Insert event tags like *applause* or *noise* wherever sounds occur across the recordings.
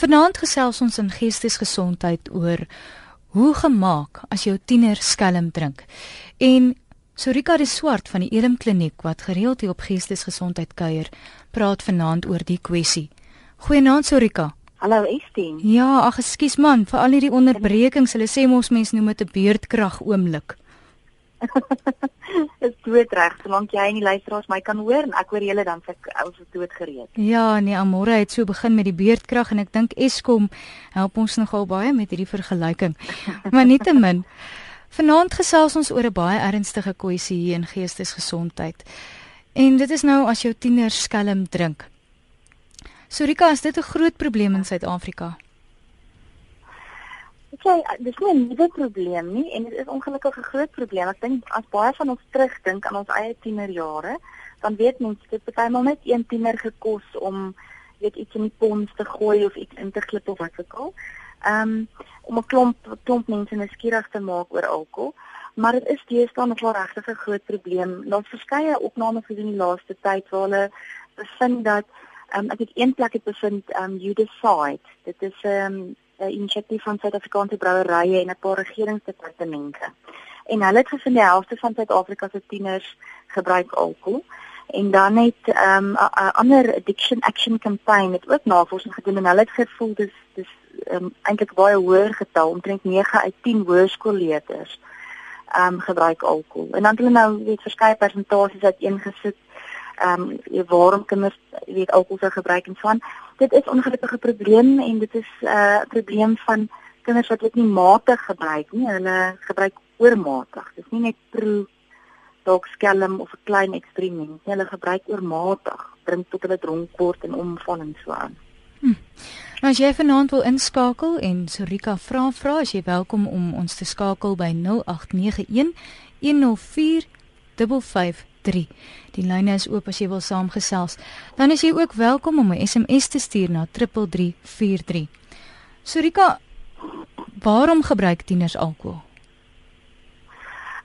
Vanaand gesels ons in geestesgesondheid oor hoe gemaak as jou tiener skelm drink. En Sorika de Swart van die Elim Kliniek wat gereeld hier op geestesgesondheid kuier, praat vanaand oor die kwessie. Goeienaand Sorika. Hallo Estien. Ja, ag ekskuus man, vir al hierdie onderbrekings. Hulle sê mos mense noem dit 'n beerdkrag oomblik. Dit *laughs* is dood reg, solank jy en die luisteraars my kan hoor en ek hoor julle dan se ou se dood gereed. Ja, nee, Amore het so begin met die beerdkrag en ek dink Eskom help ons nogal baie met hierdie vergelyking. *laughs* maar nietemin Vanaand gesels ons oor 'n baie ernstige kwessie hier in geestesgesondheid. En dit is nou as jou tiener skelm drink. Sorika, is dit 'n groot probleem in Suid-Afrika? Ek sê dis nie 'n nuwe probleem nie en dit is ongelukkig 'n groot probleem. Ek dink as baie van ons terugdink aan ons eie tienerjare, dan weet mense dit het bytelmal net een tiener gekos om weet iets in die pons te gooi of iets in te klip of wat ook al. Ehm um, om 'n klomp klomp mense nuuskierig te maak oor alkohol. Maar dit is deesdae nog wel regtig 'n groot probleem. Daar's verskeie opnames gedoen die laaste tyd waar hulle bevind dat ehm um, ek het een plek het bevind ehm um, you decide. Dit is ehm um, 'n inisiatief van Suid-Afrikaanse brouerye en 'n paar regeringsdepartemente. En hulle het gevind die helfte van Suid-Afrika se tieners gebruik alkohol. En dan het ehm, 'n um, ander addiction action campaign het ook navorsing gedoen en hulle het gevoel dis dis um, eintlik baie hoër getal, omtrent 9 uit 10 hoërskoolleerders um, gebruik alkohol. En dan het hulle nou weet verskeie persentasies uiteengesit um, waarom kinders weet alkohol se gebruik en so aan dit is ongelukkige probleem en dit is 'n uh, probleem van kinders wat dit nie matig gebruik nie. Hulle gebruik oormatig. Dit is nie net proe dalk skelm of 'n klein ekstreem nie. Hulle gebruik oormatig, drink tot hulle dronk word en omval en so aan. Hm. Nou as jy vanaand wil inskakel en Sorika vra vra, as jy welkom om ons te skakel by 0891 104 55 3. Die lyne is oop as jy wil saamgesels. Dan is jy ook welkom om 'n SMS te stuur na 3343. Surika, waarom gebruik tieners alkohol?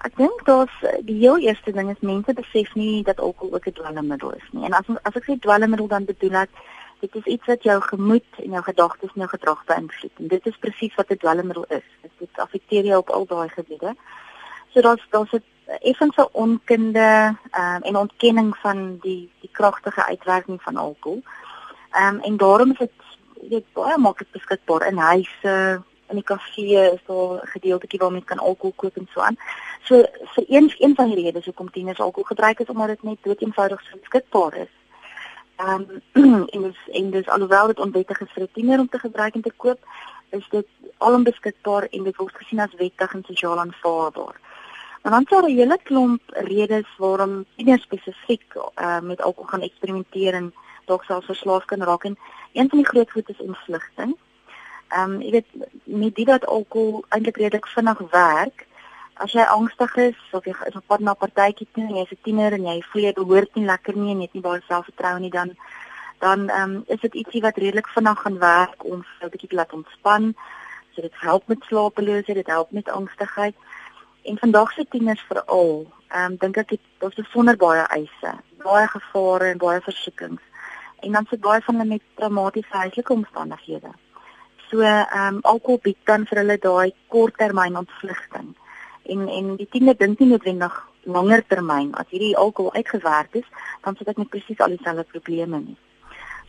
Ek dink dat die heel eerste ding is mense besef nie dat alkohol ook 'n dwelmmiddel is nie. En as as ek sê dwelmmiddel dan bedoel ek dit is iets wat jou gemoed en jou gedagtes en jou gedrag beïnvloed. En dit is presies wat 'n dwelmmiddel is. Dit affekteer jou op al daai gebiede. So daar's daar's 'n effense onkunde um, en ontkenning van die die kragtige uitwerking van alkohol. Ehm um, en daarom is dit weet baie maklik beskikbaar in huise, in die kafee is daar 'n gedeeltjie waar mense kan alkohol koop en so aan. So vir een een van die redes hoekom tieners alkohol gebruik is omdat dit net dood eenvoudig so beskikbaar is. Ehm um, *clears throat* en dis en dis alhoewel dit onwettig is vir 'n tiener om te gebruik en te koop, is dit alom beskikbaar en dit word gesien as wettig en sosiaal aanvaarbaar. En dan sou 'n hele klomp redes waarom tieners spesifiek uh, met alkohol gaan eksperimenteer en dalk selfs verslaaf kan raak en een van die groot goed is ontvlugting. Ehm um, jy weet nie dit dat alkohol eintlik redelik vinnig werk. As jy angstig is of jy is op pad na 'n partytjie toe en jy's 'n tiener en jy voel jy behoort nie lekker nie en jy het nie baie selfvertroue nie dan dan ehm um, is dit ietsie wat redelik vinnig gaan werk om jou bietjie te laat ontspan. So dit help met slapeloosheid, dit help met angstigheid. En vandag se tieners veral, ehm um, dink ek daar's besonder baie eise, baie gevare en baie versoekings. En dan sit baie van hulle met traumatiese huislike omstandighede. So ehm um, alkohol bied dan vir hulle daai korttermyn ontvlugting. En en die tiener dink nie noodwendig langer termyn as hierdie alkohol uitgewerk is, dan sit ek met presies al dieselfde probleme nie.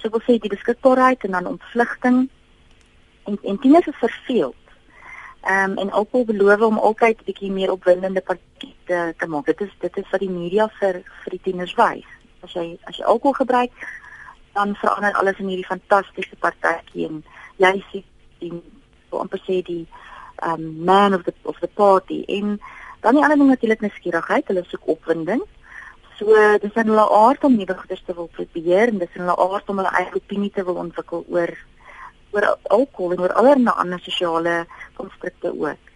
So wil sê die beskikbaarheid en dan ontvlugting en en tieners is verveeld Ehm um, en alkohol beloof om altyd 'n bietjie meer opwindende partytjie te, te maak. Dit is dit is wat die media vir vir die tieners wys. As jy as jy alkohol gebruik, dan verander alles in hierdie fantastiese partytjie en jy sien die so amper sê die ehm um, man of the of the party en dan die ander ding natuurlik nuuskierigheid. Hulle soek opwinding. So dis in hulle aard om nuwe goeie te wil probeer en dis in hulle aard om hulle eie opinie te wil ontwikkel oor oor alkohol en oor allerlei ander sosiale konstrukte ook.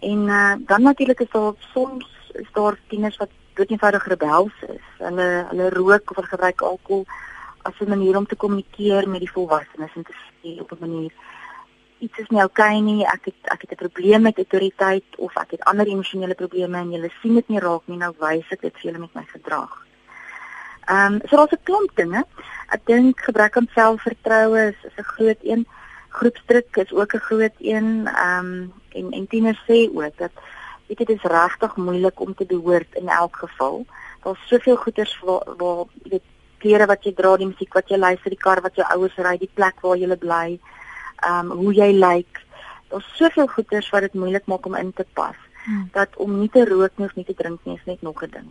En uh, dan natuurlik is daar soms is daar tieners wat dood eenvoudig rebels is. Hulle hulle rook of gebruik alkohol as 'n manier om te kommunikeer met die volwassenes en te sê op 'n manier iets is nie oukei okay nie, ek het ek het 'n probleem met autoriteit of ek het ander emosionele probleme en julle sien dit nie raak nie, nou wys ek dit vir julle met my gedrag. Ehm um, so daar's 'n klomp dinge. Ek dink gebrek aan selfvertroue is, is 'n groot een. Groepsdruk is ook 'n groot een. Ehm um, en en tieners sê ook dat weet jy dit is regtig moeilik om te behoort in elk geval. Daar's soveel goeders waar waar weet klere wat jy dra, die musiek wat jy luister, die kar wat jou ouers ry, die plek waar jy bly, ehm um, hoe jy lyk. Daar's soveel goeders wat dit moeilik maak om in te pas. Hmm. dat om nie te rook nie of nie te drink nie is net nog 'n ding.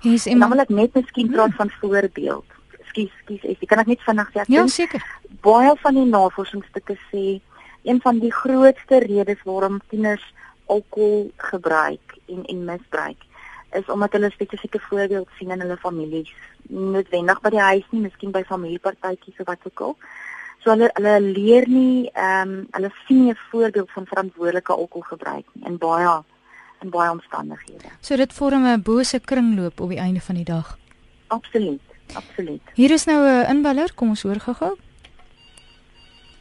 Hier's iemand wil ek net miskien praat hmm. van voorbeeld. Skus, skus, ek kan ek net vinnig sê. Ja, seker. Baie van die navorsingsstukke sê een van die grootste redes waarom tieners alkohol gebruik en en misbruik is omdat hulle spesifieke voorbeeld sien in hulle families. Nie noodwendig by die huis nie, miskien by familiepartytjies of wat ook al. So hulle hulle leer nie ehm um, hulle sien 'n voorbeeld van verantwoordelike alkoholgebruik nie in baie in baie omstandighede. So dit vorm 'n bose kringloop op die einde van die dag. Absoluut, absoluut. Hier is nou 'n inbeller, kom ons hoor gou-gou.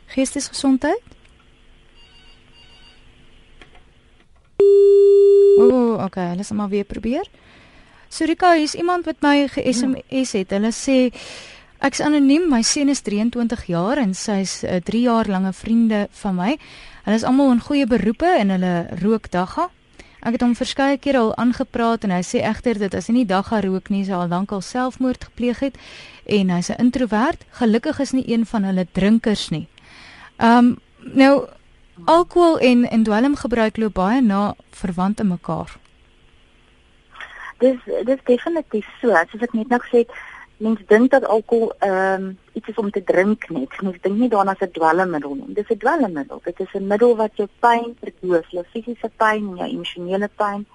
Geestesgesondheid? O, oh, okay, hulle sê maar weer probeer. Surika, is iemand wat my ge-SMS het. Hulle sê ek's anoniem, my seun is 23 jaar en sy's 'n uh, 3 jaar lange vriende van my. Hulle is almal in goeie beroepe en hulle rook dagga. Ek het hom verskeie kere al aangepraat en hy sê egter dit as hy nie dagga rook nie, sou al lank al selfmoord gepleeg het en hy's 'n introwert. Gelukkig is nie een van hulle drinkers nie. Um nou alkohol en en dwelmgebruik loop baie na verwant in mekaar. Dis dis definitief so. Soos ek net nou gesê het, mense dink dat alkohol ehm um, iets is om te drink net. Mense dink nie daaraan as 'n dwelmmiddel nie. Dis 'n dwelmmiddel. Dit is 'n middel wat jou pyn verdoof, jou fisiese pyn jou emosionele pyn.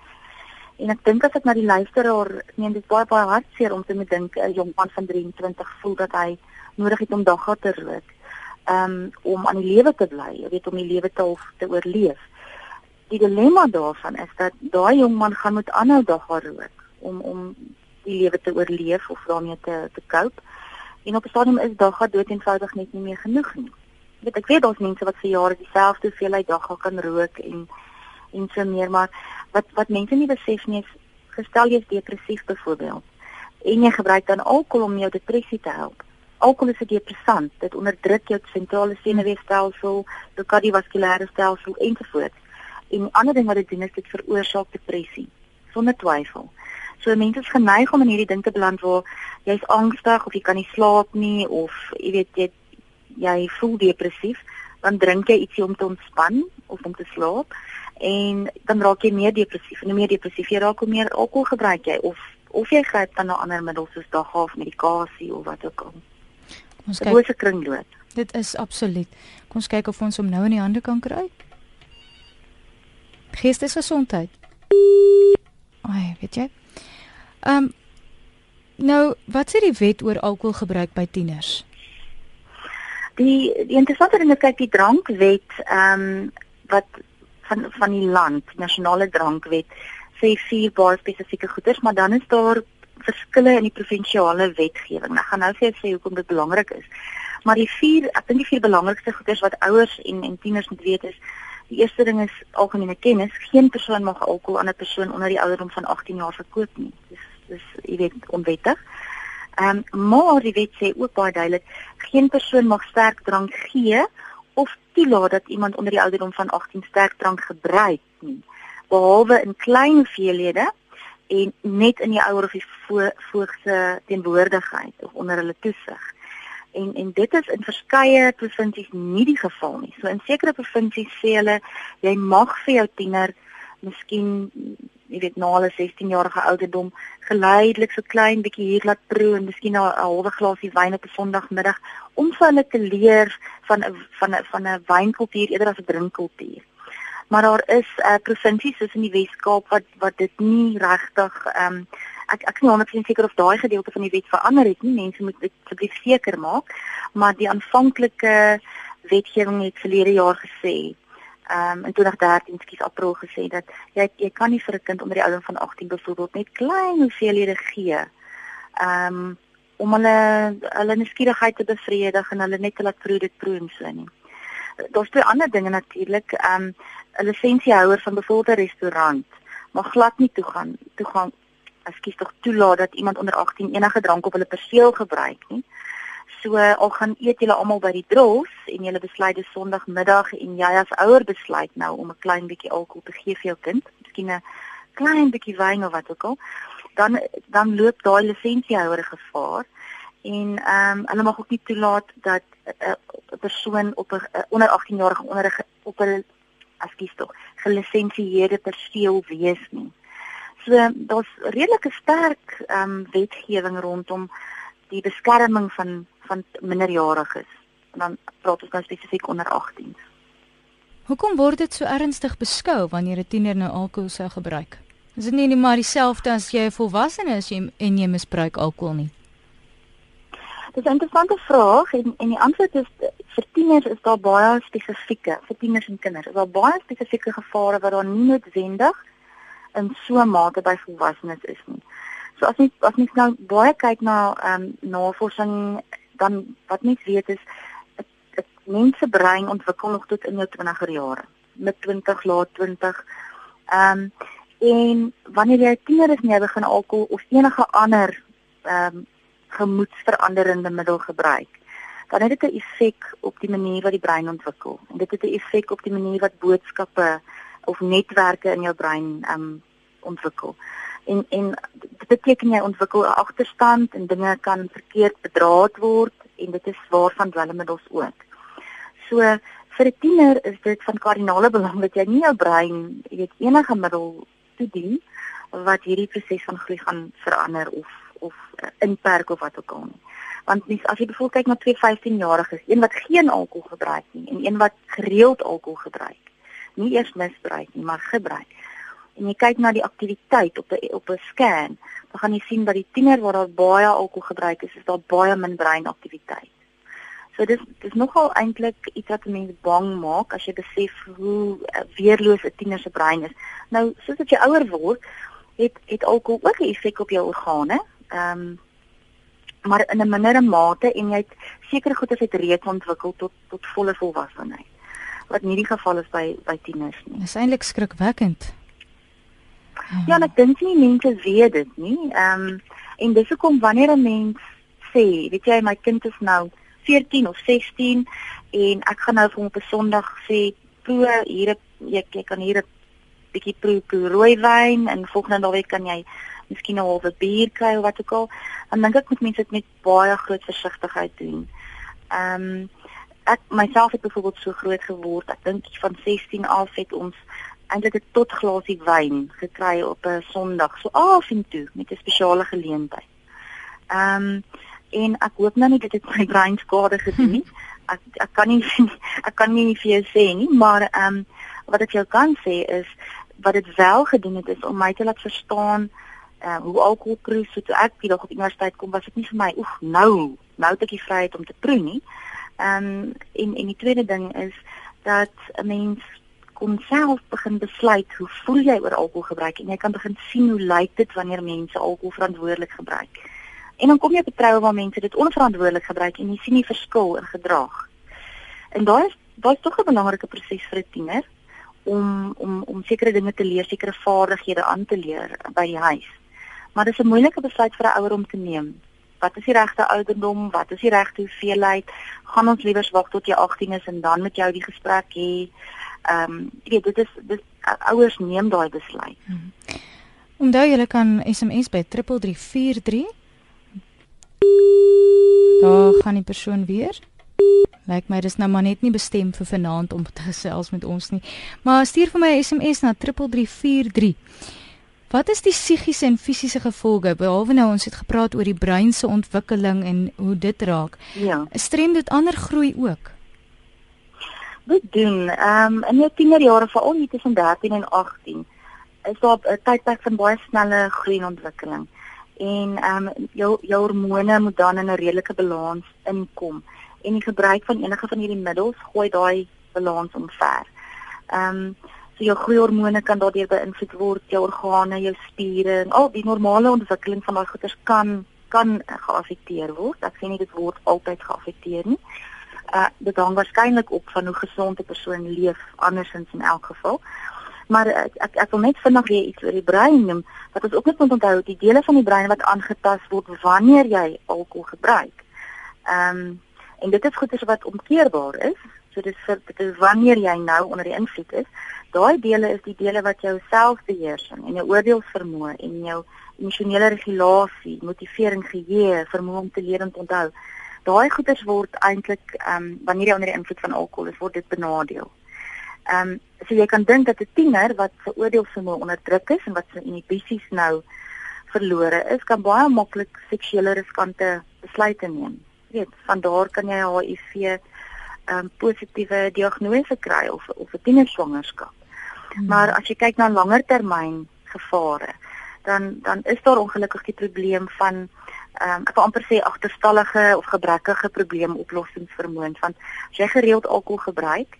En ek dink as ek na die luisteraar, nee, dit is baie baie hartseer om te moet dink 'n jong man van 23 voel dat hy nodig het om dagga te rook. Ehm um, om aan die lewe te bly, jy weet om die lewe te te oorleef. Die dilemma daarvan is dat daai jong man gaan moet aanhou dagga rook om om die lewe te oorleef of daarmee te te cope. En op 'n stadium is dagga dood eenvoudig net nie meer genoeg nie. Weet ek weet daar's mense wat vir jare dieselfde hoeveelheid dagga kan rook en en so meer, maar wat wat mense nie besef nie is gestel jy's depressief byvoorbeeld en jy gebruik dan alkohol om jou depressie te help. Alkohol is 'n depressant. Dit onderdruk jou sentrale senuweestelsel, jou kardiovaskulêre stelsel ensovoorts. En 'n ander ding wat dit doen is dit veroorsaak depressie sonder twyfel. So mense is geneig om in hierdie ding te beland waar jy's angstig of jy kan nie slaap nie of jy weet jy jy voel depressief, dan drink jy ietsie om te ontspan of om te slaap en dan raak jy meer depressief en hoe meer depressief jy raak, hoe meer alkohol gebruik jy of of jy gryp dan na ander middels soos dagga of medikasie of wat ook al. Ons kyk. Hoe se kringloop. Dit is absoluut. Kom ons kyk of ons hom nou in die hande kan kry. Geestesgesondheid. Ai, weet jy? Ehm um, nou, wat sê die wet oor alkoholgebruik by tieners? Die die interessante ding is kyk die drankwet ehm um, wat van van die land, nasionale drankwet sê vier baie spesifieke goeders, maar dan is daar verskille in die provinsiale wetgewing. Ek gaan nou vir jou sê hoekom dit belangrik is. Maar die vier, ek dink die vier belangrikste goeders wat ouers en en tieners moet weet is Die eerste ding is algemene kennis. Geen persoon mag alkohol aan 'n persoon onder die ouderdom van 18 jaar verkoop nie. Dis dis jy weet onwettig. Ehm um, maar die wet sê ook baie duidelik, geen persoon mag sterk drank gee of toelaat dat iemand onder die ouderdom van 18 sterk drank gebruik nie, behalwe in klein hoeveelhede en net in die ouer of die vo voogse teenwoordigheid of onder hulle toesig. En en dit is in verskeie provinsies nie die geval nie. So in sekere provinsies sê hulle jy mag vir jou tiener miskien jy weet na hulle 16 jarige ouderdom geleidelik so klein bietjie hier laat proe en miskien 'n halwe glasie wyn op 'n Sondagmiddag om vir hulle te leer van van van 'n wynkultuur eerder as 'n drinkkultuur. Maar daar is 'n uh, provinsies soos in die Wes-Kaap wat wat dit nie regtig ehm um, ek ek is nie 100% seker of daai gedeelte van die wet verander het nie. Mense moet dit asseblief seker maak, maar die aanvanklike wetgewing het verlede jaar gesê um, in 2013 skies April gesê dat jy jy kan nie vir 'n kind onder die ouderdom van 18 byvoorbeeld net klein hoeveelhede gee. Ehm um, om hulle hulle nuuskierigheid te bevredig en hulle net te laat proe dit proe en so nie. Daar's twee ander dinge natuurlik. Ehm um, 'n lisensiehouer van byvoorbeeld 'n restaurant mag glad nie toegaan toegang ekskuus tog toelaat dat iemand onder 18 enige drank op hulle perseel gebruik nie So al gaan eet julle almal by die dros en julle besluit dis Sondagmiddag en jy as ouer besluit nou om 'n klein bietjie alkohol te gee vir jou kind, miskien 'n klein bietjie wyn of wat ook al, dan dan loop daai lisensiehouer gevaar en ehm um, hulle mag ook nie toelaat dat 'n uh, persoon op 'n uh, onder 18 jarige onder 'n op 'n askies tog gelisensieerde perseel wees nie. So daar's redelike sterk ehm um, wetgewing rondom die beskerming van van minderjariges. En dan praat ons nou spesifiek onder 18. Hoekom word dit so ernstig beskou wanneer 'n tiener nou alkohol sou gebruik? Is dit nie net maar dieselfde as jy 'n volwassene is jy en jy misbruik alkohol nie? Dis 'n interessante vraag en en die antwoord is vir tieners is daar baie spesifieke, vir tieners en kinders. Is daar baie spesifieke gevare wat daar nie noodwendig in so 'n mate by volwassenes is nie. So as jy as jy nou baie kyk na ehm um, navorsing dan wat mens weet is dit mense brein ontwikkel nog tot in jou 20er jare, met 20 laat 20. Ehm um, en wanneer jy tiener is en jy begin alkohol of enige ander ehm um, gemoedsveranderende middel gebruik, dan het dit 'n effek op die manier wat die brein ontwikkel. En dit het 'n effek op die manier wat boodskappe of netwerke in jou brein ehm um, ontwikkel. En en dit beteken jy ontwikkel 'n agterstand en dinge kan verkeerd bedraad word en dit is waarvan dwelmmiddels ook. So vir 'n tiener is dit van kardinale belang dat jy nie jou brein, jy weet enige middel toedien wat hierdie proses van groei gaan verander of of uh, inperk of wat ook al nie. Want mens as jy bevoel kyk na twee 15-jariges, een wat geen alkohol gebruik nie en een wat gereeld alkohol gebruik. Nie eers misbruik nie, maar gebruik. En jy kyk na die aktiwiteit op 'n op 'n scan, dan gaan jy sien dat die tiener waar daar baie alkohol gebruik is, is daar baie min breinaktiwiteit. So dis dis nogal eintlik iets wat mense bang maak as jy besef hoe uh, weerloos 'n tiener se brein is. Nou, soos as jy ouer word, het het alkohol ook 'n effek op jou organe. Ehm um, maar in 'n mindere mate en jy het seker goed as dit reeds ontwikkel tot tot volle volwassenheid. Wat nie die geval is by by tieners nie. Dis eintlik skrikwekkend. Ja, ek dink nie mense weet dit nie. Ehm um, en dis hoekom wanneer 'n mens sê, weet jy, my kind is nou 14 of 16 en ek gaan nou vir hom op 'n Sondag sê, "Proe, hier jy, jy kan hier 'n bietjie proe proe rooiwyn en volgende naweek kan jy miskien 'n halwe bier kry of wat ook al." Dan dink ek moet mense dit met baie groot versigtigheid doen. Ehm um, ek myself het byvoorbeeld so groot geword. Ek dink van 16 af het ons eintlik 'n tot glasie wyn gekry op 'n Sondag, so af en toe met 'n spesiale geleentheid. Ehm um, en ek hoop nou nie dit het my brein skade gedoen nie. Ek ek kan nie *laughs* ek kan nie vir jou sê nie, maar ehm um, wat ek jou kan sê is wat dit wel gedoen het is om my te laat verstaan uh, hoe alkohol proe so toe ek die dag op universiteit kom was dit nie vir my oef nou nou het ek die vryheid om te proe nie. Ehm um, en en die tweede ding is dat 'n mens kon self begin besluit hoe voel jy oor alkoholgebruik en jy kan begin sien hoe lyk dit wanneer mense alkohol verantwoordelik gebruik. En dan kom jy betrou waar mense dit onverantwoordelik gebruik en jy sien die verskil in gedrag. En daai is daai is tog 'n belangrike proses vir 'n tiener om om om sekere dinge te leer, sekere vaardighede aan te leer by die huis. Maar dit is 'n moeilike besluit vir 'n ouer om te neem. Wat is die regte ouderdom? Wat is die regte hoeveelheid? Gaan ons liewer wag tot jy 18 is en dan met jou die gesprek hê? Ehm um, jy weet dit is dit ouers neem daai besluit. Hmm. Onthou julle kan SMS by 3343. Daar gaan die persoon weer. Lyk my dis nou maar net nie bestem vir vanaand om te gesels met ons nie. Maar stuur vir my 'n SMS na 3343. Wat is die psigiese en fisiese gevolge behalwe nou ons het gepraat oor die brein se ontwikkeling en hoe dit raak? Ja. Strem dit ander groei ook? Dit doen. Ehm um, in jou tienerjare veral nie tussen 13 en 18 is daar 'n tydperk van baie snelle groei en ontwikkeling. En ehm um, jou jou hormone moet dan in 'n redelike balans inkom en die gebruik van enige van hierdie middels gooi daai balans omver. Ehm um, so jou groeihormone kan daardeur beïnvloed word, jou organe, jou spiere en al die normale ontwikkeling van daai goeters kan kan geaffekteer word. Ek sê nie dit word altyd geaffekteer nie uh, dit hang waarskynlik op van hoe gesond 'n persoon leef andersins in elk geval. Maar uh, ek ek wil net vinnig weer iets oor die brein noem wat ons ook net moet onthou die dele van die brein wat aangetast word wanneer jy alkohol gebruik. Ehm um, en dit is goeders wat omkeerbaar is. So dis vir dit is wanneer jy nou onder die invloed is, daai dele is die dele wat jou selfbeheersing en jou oordeelsvermoë en jou emosionele regulasie, motivering, geheue, vermoë om te leer en te onthou. Daai goeders word eintlik ehm um, wanneer jy onder die invloed van alkohol is, word dit benadeel. Ehm um, so jy kan dink dat 'n tiener wat se oordeelsvermoë onderdruk is en wat sy inhibisies nou verlore is, kan baie maklik seksuele riskante besluite neem. Jy weet, van daar kan jy HIV ehm um, positiewe diagnose kry of of 'n tienerswangerskap. Hmm. Maar as jy kyk na langer termyn gevare, dan dan is daar ongelukkig die probleem van ehm um, ek wil amper sê agterstallige of gebrekkige probleemoplossingsvermoë want as jy gereeld alkohol gebruik,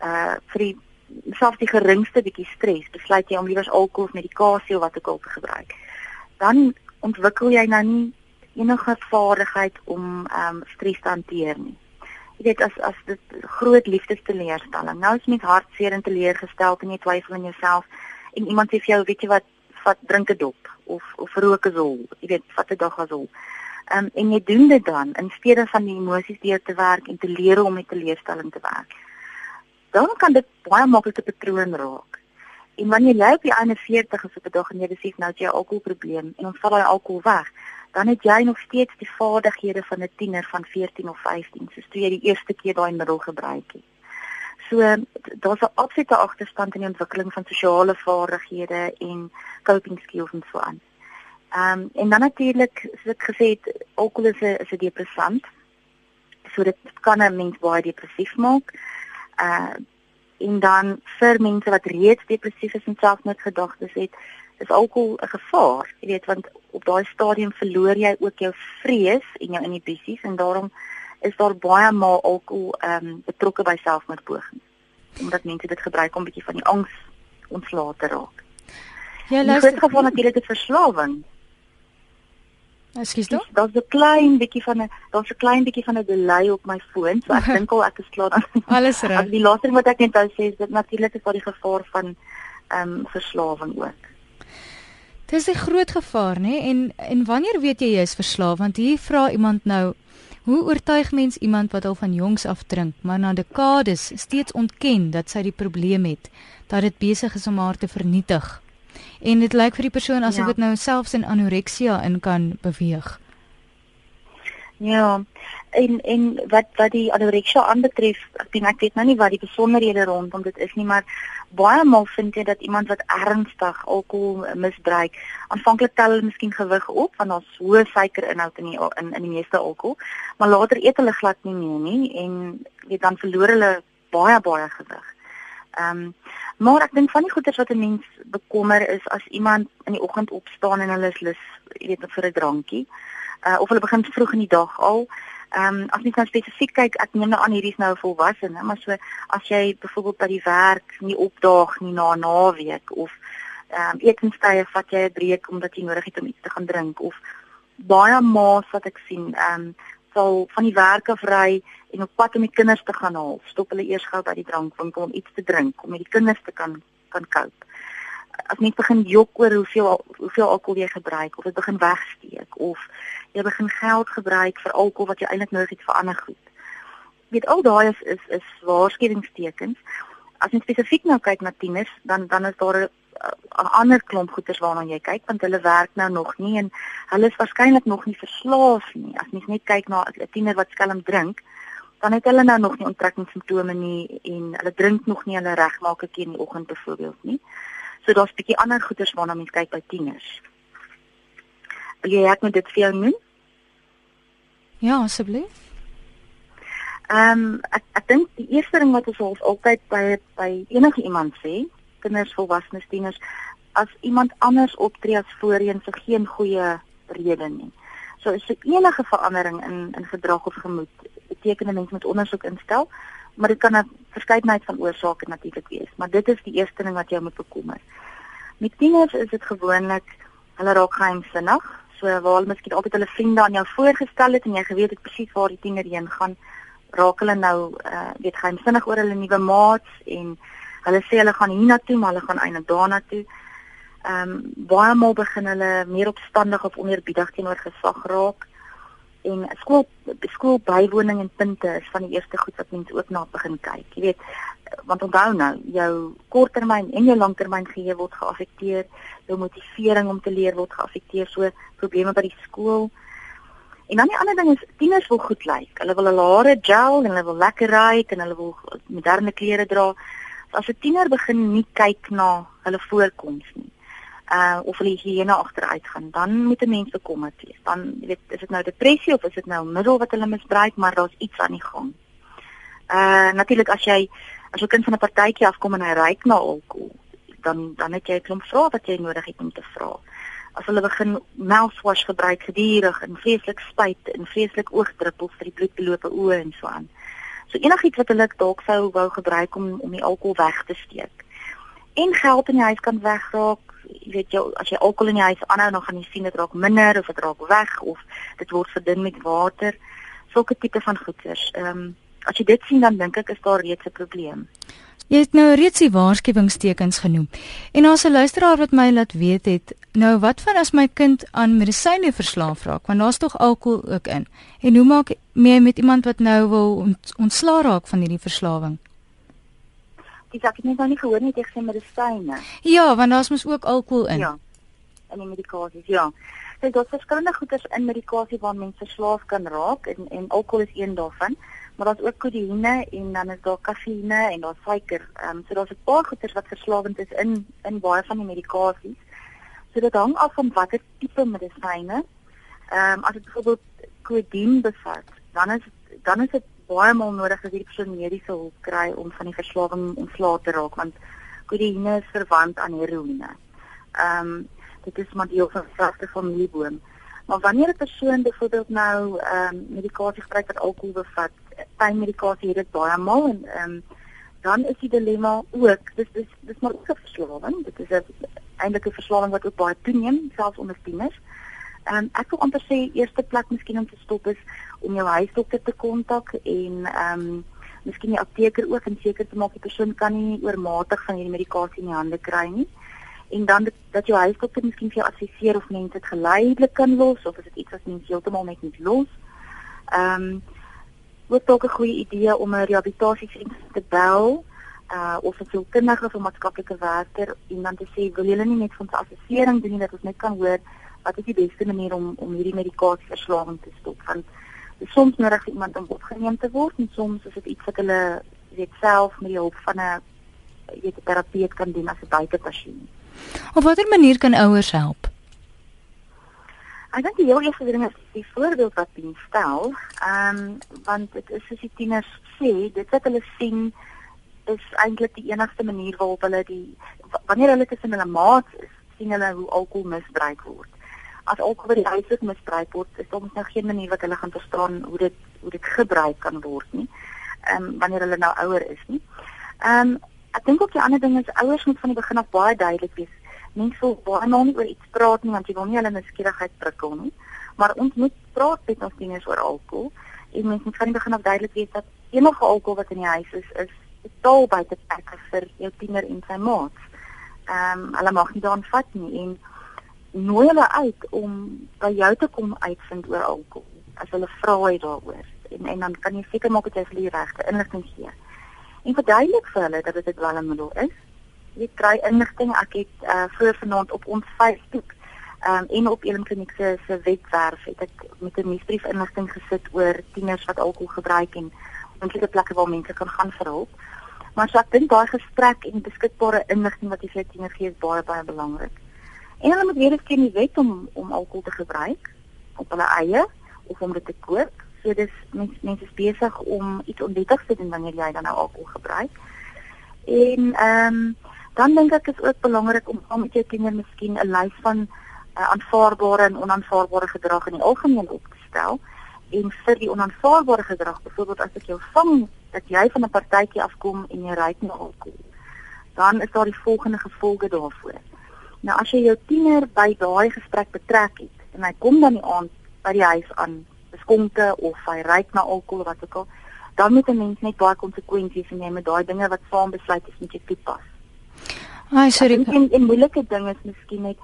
uh vir die selfs die geringste bietjie stres, besluit jy om liewer alkohol of medikasie of wat ook al te gebruik. Dan ontwikkel jy nou nie enige vaardigheid om ehm um, stres te hanteer nie. Jy weet as as dit groot liefdesteleurstelling. Nou is jy met hartseer en teleurgestel en jy twyfel in jouself en iemand sê vir jou, weet jy wat, vat drink 'n dop of of rook 'n sol. Jy weet, vat 'n dag asol. Ehm um, en jy doen dit dan in steede van die emosies deur te werk en te leer om met teleurstelling te werk dan kan dit baie maklik 'n patroon raak. En wanneer jy op die 41 is op 'n dag en jy besef nou jy 'n alkoholprobleem en ons val daai alkohol weg, dan het jy nog steeds die vaardighede van 'n tiener van 14 of 15, soos toe jy die eerste keer daai middel gebruik het. So daar's 'n absolute agterstand in die ontwikkeling van sosiale vaardighede en coping skills en so aan. Ehm um, en dan natuurlik, soos ek gesê het, alkohol is 'n is 'n depressant. So dit kan 'n mens baie depressief maak uh en dan vir mense wat reeds depressief is en selfmoordgedagtes het, is alkohol 'n gevaar. Jy weet want op daai stadium verloor jy ook jou vrees en jou inhibisies en daarom is daar baie maal alkohol ehm um, betrokke by selfmoordpogings. Omdat mense dit gebruik om bietjie van die angs ontslae te raak. Ja, luister, dit is natuurlik 'n verslawing. Ekskuus tog? Daar's 'n klein bietjie van 'n daar's 'n klein bietjie van 'n delay op my foon, so ek *laughs* dink al ek is klaar dan. Alles reg. Die laaste wat ek net wou sê is dit natuurlik is daar die gevaar van ehm um, verslawing ook. Dis 'n groot gevaar, nê? En en wanneer weet jy jy is verslaaf? Want hier vra iemand nou Hoe oortuig mens iemand wat al van jongs af drink, maar na dekades steeds ontken dat sy die probleem het, dat dit besig is om haar te vernietig? En dit lyk vir die persoon asof ja. dit nou selfs in anoreksia in kan beweeg. Ja. En en wat wat die anoreksia aanbetref, ek dink ek weet nou nie wat die besonderhede rondom dit is nie, maar baie maal vind jy dat iemand wat ernstig alkohol misbruik, aanvanklik tel hulle miskien gewig op want daar's hoë suikerinhoud in die in in die meeste alkohol, maar later eet hulle glad nie meer nie en weet dan verloor hulle baie baie gewig. Ehm um, maar ek dink van die goeders wat 'n mens bekommer is as iemand in die oggend opstaan en hulle is lus, jy weet, vir 'n drankie. Uh of hulle begin vroeg in die dag al. Ehm um, as mens nou spesifiek kyk, ek neem nou aan hierdie is nou 'n volwassene, maar so as jy byvoorbeeld by die werk nie opdaag nie na naweek of ehm um, etenstye vat jy 'n breek omdat jy nodig het om iets te gaan drink of baie maas wat ek sien, ehm um, sal van die werk af ry en op pad om die kinders te gaan haal. Stop hulle eers gou by die drankwinkel om iets te drink om met die kinders te kan kan cope. As mens begin jok oor hoeveel hoeveel alkohol jy gebruik of dit begin wegsteek of jy begin geld gebruik vir alkohol wat jy eintlik nodig het vir ander goed. Weet al daai is is is waarskuwingstekens. As jy spesifiek nou kyk na tieners, dan dan is daar 'n ander klomp goeters waarna jy kyk want hulle werk nou nog nie en hulle is waarskynlik nog nie verslaaf nie. As mens net kyk na 'n tiener wat skelm drink, dan het hulle nou nog nie onttrekkingssimptome nie en hulle drink nog nie hulle regmaak 'n keer in die oggend byvoorbeeld nie. So daar's 'n bietjie ander goeters waarna mens kyk by tieners. Wil jy ek moet dit vir jou noem? Ja, asseblief. Ehm um, ek ek dink die eerste ding wat ons altyd by by enige iemand sê, kinders, volwassenes, tieners as iemand anders optree as voorheen vir geen goeie rede nie. So as er enige verandering in in gedrag of gemoed beteken 'n mens moet ondersoek instel, maar dit kan 'n verskeidenheid van oorsake natuurlik wees, maar dit is die eerste ding wat jy moet bekommer. Met tieners is dit gewoonlik hulle raak geheimsinnig, so waar hulle miskien altyd hulle vriende aan jou voorgestel het en jy geweet het presies waar die tiener heen gaan, raak hulle nou uh weet geheimsinnig oor hulle nuwe maats en Hulle sê hulle gaan hiernatoe, maar hulle gaan eintlik daarna toe. Ehm um, baie maal begin hulle meer opstandig of oneerbiedig teenoor gesag raak. En skool skool bywoning en punte is van die eerste goed wat mense ook na begin kyk. Jy weet, want onthou nou, jou korttermyn en jou langtermyn geheue word geaffekteer, jou motivering om te leer word geaffekteer, so probleme by die skool. En dan die ander ding is tieners wil goed lyk. Hulle wil hulle hare gel en hulle wil lekker ry en hulle wil moderne klere dra. So as 'n tiener begin nie kyk na hulle voorkoms nie, uh of hulle higiëne agteruit gaan, dan moet 'n mens bekommerd wees. Dan jy weet, is dit nou depressie of is dit nou 'n middel wat hulle misbruik, maar daar's iets aan die gang. Uh natuurlik as jy as jou kind van 'n partytjie afkom en hy ruik na alkohol, dan dan het jy 'n klomp vrae wat jy nodig het om te vra. As hulle begin mouthwash gebruik gedurig en vreeslik spuit en vreeslik oogdruppels vir die bloedbelope oë en so aan. So enigiets wat hulle dalk sou wou gebruik om om die alkohol weg te steek. En geld in die huis kan wegraak. Jy weet jy as jy alkohol in die huis aanhou dan gaan jy sien dit raak minder of dit raak weg of dit word verdun met water. Sulke tipe van goeders. Ehm um, as jy dit sien dan dink ek is daar reeds 'n probleem. Jy het nou reeds die waarskuwingstekens genoem. En as 'n luisteraar wat my laat weet het, nou wat van as my kind aan medisyne verslaaf raak, want daar's tog alkohol ook in. En hoe maak jy met iemand wat nou wil ont, ontslaa raak van hierdie verslawing? Ek het net nou nie gehoor nie jy sê medisyne. Ja, want daar's mos ook alkohol in. Ja. In die medikasies, ja. Dit so, is verskillende goeders in medikasie waar mense verslaaf kan raak en en alkohol is een daarvan maar daar's ook kodeïne en dan is daar kafeïne en daar's suiker. Ehm um, so daar's 'n paar goeders wat verslawend is in in baie van die medikasies. So dit hang af van watter tipe medisyne. Ehm um, as dit byvoorbeeld kodeïn bevat, dan is dan is dit baie mal nodig dat die persoon mediese hulp kry om van die verslawing ontslae te raak want kodeïne is verwant aan heroïne. Ehm um, dit is maar deel van dieselfde familieboom. Maar wanneer 'n persoon byvoorbeeld nou ehm um, medikasie gebruik wat alkohol bevat, pynmedikasie het dit baie maal en ehm um, dan is die dilemma ook dis dis dis maar ook 'n verslawing dit is 'n eintlik 'n verslawing wat ook baie toeneem selfs onder tieners. En um, ek wil amper sê eerste plek miskien om te stop is om jou huisdokter te kontak en ehm um, miskien die apteker ook en seker te maak die persoon kan nie oormatig van hierdie medikasie in die hande kry nie. En dan dat, dat jou huisdokter miskien vir jou adviseer of mens dit geleidelik kan los of is dit iets wat mens heeltemal net moet los. Ehm um, ook dalk 'n goeie idee om 'n rehabilitasiesentrum te bel uh of 'n sielkundige of 'n maatskaplike werker iemand te sê wil julle nie net vir ons assessering doen nie dat ons net kan hoor wat is die beste manier om om hierdie medikasie verslawing te stop want soms nodig iemand om opgeneem te word en soms is dit iets wat hulle weet self met die hulp van 'n weet 'n terapeut kan doen as 'n buitepasiënt. Op watter manier kan ouers help? Ek dink die heel eerste ding is die voorbeeld wat jy stel. Ehm um, want dit is soos die tieners sê, dit wat hulle sien is eintlik die enigste manier waarop hulle die wanneer hulle tussen hulle maats is, sien hulle hoe alkohol misbruik word. As alkohol by die huis misbruik word, is daar nog geen manier wat hulle gaan verstaan hoe dit hoe dit gebruik kan word nie. Ehm um, wanneer hulle nou ouer is nie. Ehm um, ek dink ook die ander ding is ouers moet van die begin af baie duidelik wees mense wil baie nou nie oor iets praat nie want jy wil nie hulle nuuskierigheid prikkel nie. Maar ons moet praat met ons kinders oor alkohol en mense moet van die begin af duidelik wees dat enige alkohol wat in die huis is is totaal buite perke vir jou tiener en sy maats. Ehm um, hulle mag nie daaraan vat nie en nooi hulle uit om by jou te kom uitvind oor alkohol as hulle vra jy daaroor en en dan kan jy seker maak dat jy vir die regte inligting gee. En verduidelik vir hulle dat dit 'n dwelmmiddel is jy kry inligting. Ek het uh vroeër vanaand op ons Facebook um en op Elim Kliniek se se webwerf het ek met 'n nuusbrief inligting gesit oor tieners wat alkohol gebruik en moontlike plekke waar mense kan gaan vir hulp. Maar so ek dink daai gesprek en beskikbare inligting wat jy vir tieners gee is baie baie belangrik. En hulle moet weet ken die wet om om alkohol te gebruik op hulle eie of om dit te koop. So dis mense mense is besig om iets onwettigs te doen wanneer jy dan nou alkohol gebruik. En ehm um, dan dink ek is ook belangrik om saam met jou kinders miskien 'n lys van uh, aanvaarbare en onaanvaarbare gedrag in die algemeen op te stel. En vir die onaanvaarbare gedrag byvoorbeeld as ek jou vang dat jy van 'n partytjie afkom en jy ry nie alkohol dan is daar die volgende gevolge daarvoor. Nou as jy jou tiener by daai gesprek betrek het en hy kom dan die aand by die huis aan beskonke of hy ry na alkohol wat ook al dan moet 'n mens net baie konsekwensies neem met daai dinge wat saam besluit is met jy toepas Ai, sorry. En 'n moeilike ding is miskien net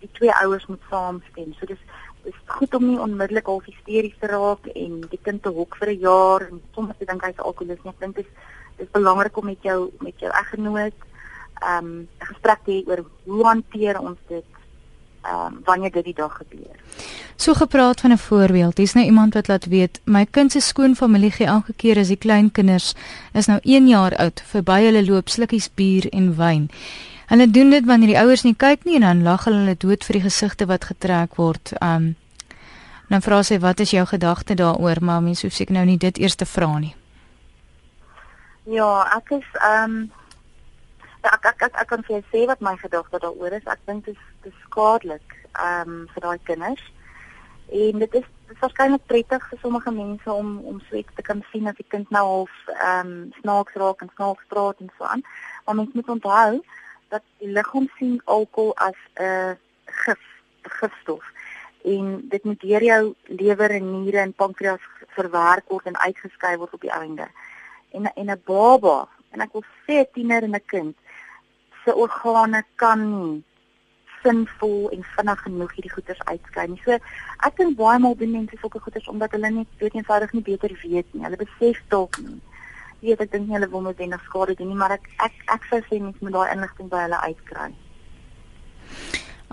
die twee ouers moet saamstem. So dis is goed om nie onmiddellik al hysteries te raak en die kind te hok vir 'n jaar en soms te dink hy's alkoholist nie. Ek dink dit is dis belangrik om met jou met jou eggenoot ehm um, gesprek te hê oor hoe hanteer ons dit ehm um, wanneer dit die dag gebeur. So gepraat van 'n voorbeeld. Hier's nou iemand wat laat weet, my kind se skoonfamilie gee elke keer as die klein kinders is nou 1 jaar oud, verby hulle loop slukkies bier en wyn. Hulle doen dit wanneer die ouers nie kyk nie en dan lag hulle dood vir die gesigte wat getrek word. Um dan vra sy wat is jou gedagte daaroor, maar mens hoef seker nou nie dit eers te vra nie. Ja, ek is um ek ek ek, ek kan vir jou sê wat my gedagte daaroor is. Ek dink dit is dit is skadelik um vir daai kinders. En dit is is waarskynlik prettig vir sommige mense om om so iets te kan sien as die kind nou half um snaaks raak en snaaks praat en so aan. Maar mens moet onthou dat die liggaam sien alkohol as 'n gif, 'n gifstof. En dit moet deur jou lewer en niere en pankreas verwerk word en uitgeskei word op die einde. En en 'n baba, en ek wil sê 'n tiener en 'n kind se organe kan nie sinvol en vinnig genoeg hierdie goeders uitskei nie. So ek dink baie maal doen mense sulke goeders omdat hulle net weet eenvoudig nie beter weet nie. Hulle besef dalk nie weet ek dink hulle wil noodwendig skade doen nie, maar ek ek ek sou sê mens moet daai inligting by hulle uitkry.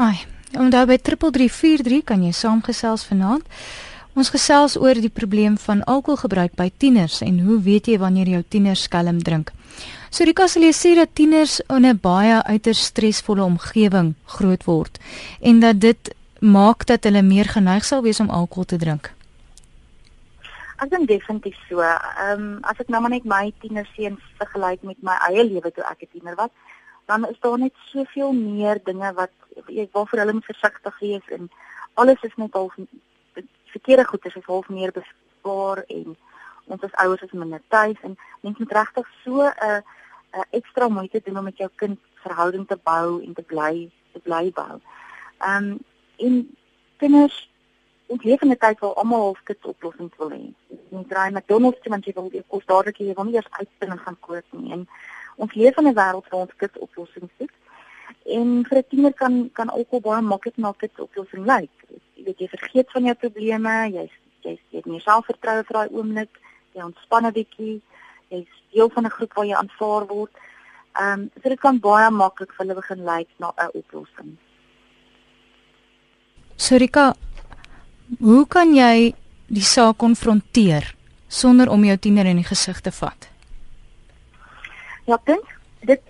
Ai, en daar by 3343 kan jy saamgesels vanaand. Ons gesels oor die probleem van alkoholgebruik by tieners en hoe weet jy wanneer jou tiener skelm drink? So Rika sê dat tieners in 'n baie uiters stresvolle omgewing groot word en dat dit maak dat hulle meer geneig sal wees om alkohol te drink. Ek dink definitief so. Ehm um, as ek nou maar net my tienerseuns vergelyk met my eie lewe toe ek 'n tiener was, dan is daar net soveel meer dinge wat ek waarvoor hulle moet versigtig wees en alles is net al verkeerde goeie is half meer bespaar en ons as ouers is minder tuis en mens moet regtig so 'n uh, uh, ekstra moeite doen om met jou kind verhouding te bou en te bly te bly bou. Ehm um, en kinders ons leef in 'n tyd waar almal halfkit oplossings wil hê. Ons draai McDonald's toe want jy wil die kos dadelik hê, jy wil nie eers uitspin en gaan koop nie. En ons leef in 'n wêreld waar ons kit oplossings het. En vir 'n tiener kan kan alkohol baie maklik na kit oplossing lyk. Jy weet jy vergeet van jou probleme, jy's jy het nie selfvertroue vir daai oomblik, jy ontspan 'n bietjie, jy's deel van 'n groep waar jy aanvaar word. Ehm um, so dit kan baie maklik vir hulle begin lyk na 'n oplossing. Sorika, Hoe kan jy die saak konfronteer sonder om jou tiener in die gesig te vat? Ja, dink dit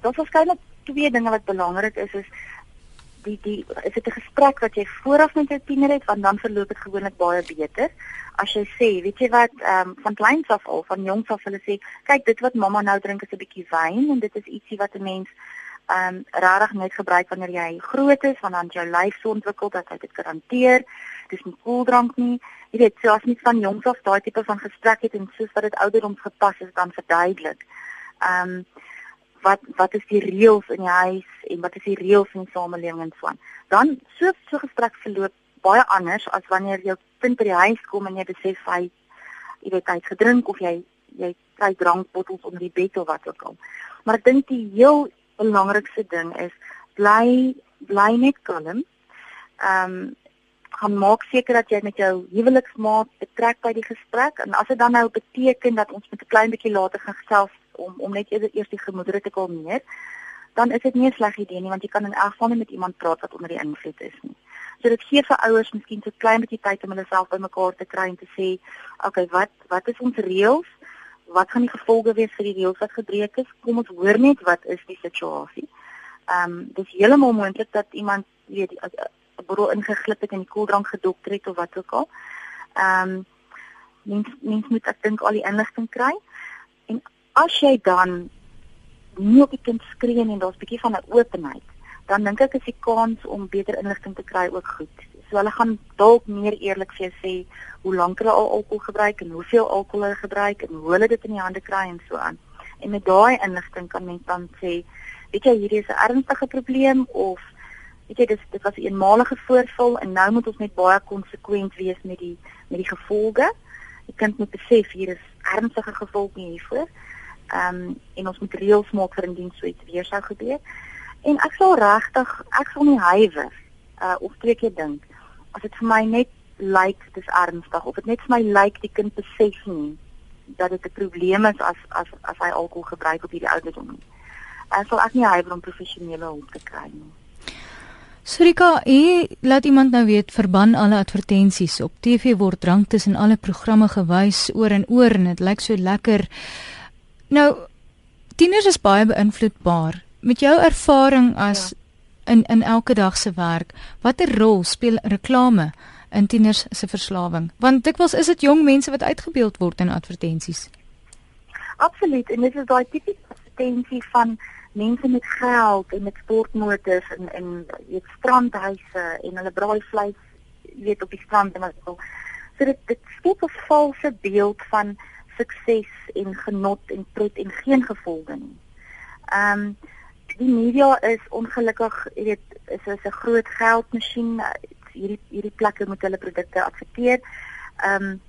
daar's waarskynlik twee dinge wat belangrik is is die die is dit 'n gesprek wat jy vooraf met jou tiener het want dan verloop dit gewoonlik baie beter. As jy sê, weet jy wat, ehm um, van kleins af al, van jongs af hulle sê, kyk dit wat mamma nou drink is 'n bietjie wyn en dit is ietsie wat 'n mens ehm um, regtig net gebruik wanneer jy groot is, want dan jou lyf so ontwikkel dat jy dit kan hanteer dis nie koeldrank nie. Jy weet, so as jy van jongs af daai tipe van gesprek het en soos wat dit ouderdoms gepas is dan verduidelik. Ehm um, wat wat is die reëls in die huis en wat is die reëls in die samelewing en so aan. Dan so so gesprek verloop baie anders as wanneer jou kind by die huis kom en jy besef hy jy weet hy het gedrink of jy jy kry drankbottels onder die bed of wat ook al. Maar ek dink die heel belangrikste ding is bly bly net kalm. Ehm um, gaan maak seker dat jy met jou huweliksmaat betrek by die gesprek en as dit dan nou beteken dat ons met 'n klein bietjie later gaan gesels om om net eers die gemoedere te kalmeer, dan is dit nie 'n sleg idee nie want jy kan in elk geval met iemand praat wat onder die invloed is nie. So dit gee vir ouers miskien so klein bietjie tyd om hulle self bymekaar te kry en te sê, "Oké, okay, wat wat is ons reëls? Wat gaan die gevolge wees vir die reëls wat gebreek is? Kom ons hoor net wat is die situasie." Ehm um, dis heeltemal moontlik dat iemand weet 'n borrel ingeglip het en die koeldrank gedokter het of wat ook al. Ehm um, mens mens moet ek dink al die inligting kry. As jy dan nie op die kind skree en daar's 'n bietjie van 'n openheid, dan dink ek is die kans om beter inligting te kry ook goed. So hulle gaan dalk meer eerlik vir jou sê hoe lank hulle al alkohol gebruik en hoeveel alkohol hulle gebruik en hoe hulle dit in die hande kry en so aan. En met daai inligting kan mens dan sê, weet jy hierdie is 'n ernstige probleem of weet jy dis dit was 'n eenmalige voorval en nou moet ons net baie konsekwent wees met die met die gevolge. Die kind moet besef hier is ernstige gevolge hiervoor. Ehm um, en ons moet reëls maak vir indien so iets weer sou gebeur. En ek sal regtig ek sal nie huiwer uh of twee keer dink as dit vir my net lyk dis ernstig of dit net vir my lyk die kind besef nie dat dit 'n probleem is as as as hy alkohol gebruik op hierdie ouderdom. En sal ek nie hywer om professionele hulp te kry nie. Surika, jy laat iemand nou weet verban alle advertensies op TV word drank tussen alle programme gewys oor en oor en dit lyk so lekker. Nou tieners is baie beïnvloedbaar. Met jou ervaring as ja. in in elke dag se werk, watter rol speel reklame in tieners se verslawing? Want dikwels is dit jong mense wat uitgebeeld word in advertensies. Absoluut, en dit is daai tipiese advertensie van mense met geld en met sportmotors en en weet strandhuise en hulle braai vleis weet op die strand en wat so. So dit dit skep 'n valse beeld van sukses en genot en pret en geen gevolge nie. Ehm um, die media is ongelukkig, jy weet, is 'n groot geldmasjien. Hierdie hierdie plekke moet hulle produkte adverteer. Ehm um,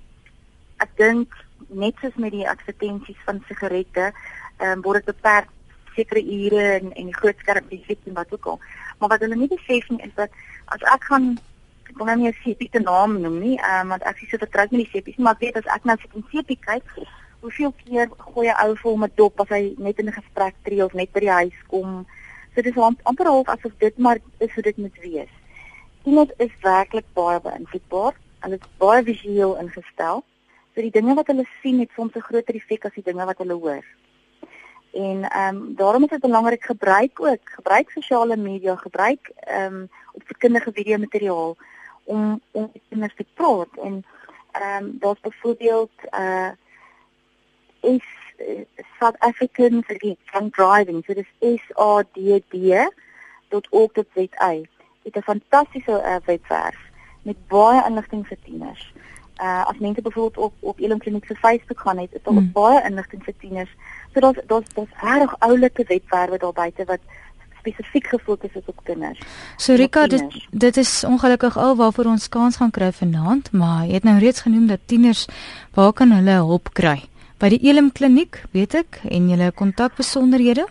ek dink net soos met die advertensies van sigarette, ehm um, word dit beperk sekere ure en en die groot skerm TV en wat ook al. Maar wat hulle nie besef nie is dat as ek gaan ek wil nou nie 'n sepie te naam noem nie, um, want ek is so vertroud met die sepies, maar ek weet as ek nou sit en sepie kyk, hoeveel keer gooi 'n ou vir hom 'n dop as hy net in 'n gesprek tree of net by die huis kom. So dis amper half asof dit maar is hoe dit moet wees. Iemand is werklik baie beïnvloedbaar. Hulle is baie visueel ingestel. So die dinge wat hulle sien het soms 'n groter effek as die dinge wat hulle hoor. En ehm um, daarom is dit belangrik gebruik ook gebruik sosiale media, gebruik ehm um, opvoedkundige video materiaal om om met kinders te praat en ehm um, daar's byvoorbeeld uh is uh, South African for drunk driving so dis S A D D.org.za. Dit is 'n fantastiese uh, webwerf met baie inligting vir tieners. Uh as mense byvoorbeeld op op Elim Kliniek se Facebook gaan het, is daar hmm. baie inligting vir tieners So daar's daar's daar's reg oulike webwerwe daar buite wat spesifiek gefokus is op kinders. So Rika, dit dit is ongelukkig al waarvoor ons kans gaan kry vanaand, maar jy het nou reeds genoem dat tieners waar kan hulle hulp kry? By die Elim Kliniek, weet ek, en julle kontakbesonderhede?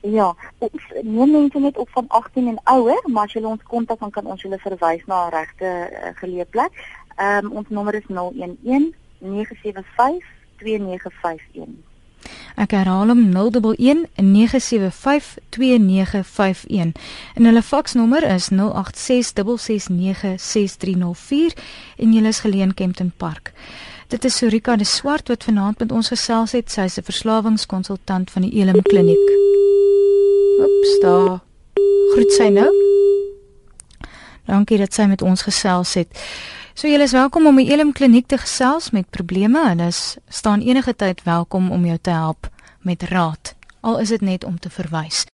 Ja, ons neem mense net op van 18 en ouer, maar as jy ons kontak dan kan ons julle verwys na 'n regte uh, geleë plek. Ehm um, ons nommer is 011 975 2951. Ek herhaal hom 011 975 2951 en hulle faksnommer is 0866696304 en julle is geleen Kempton Park. Dit is Sorika de Swart wat vanaand met ons gesels het. Sy is 'n verslawingskonsultant van die Elim Kliniek. Oeps, daar. Groet sy nou. Dankie dat sy met ons gesels het. So julle is welkom om by Elim Kliniek te gesels met probleme. Hulle staan enige tyd welkom om jou te help met raad. Al is dit net om te verwys.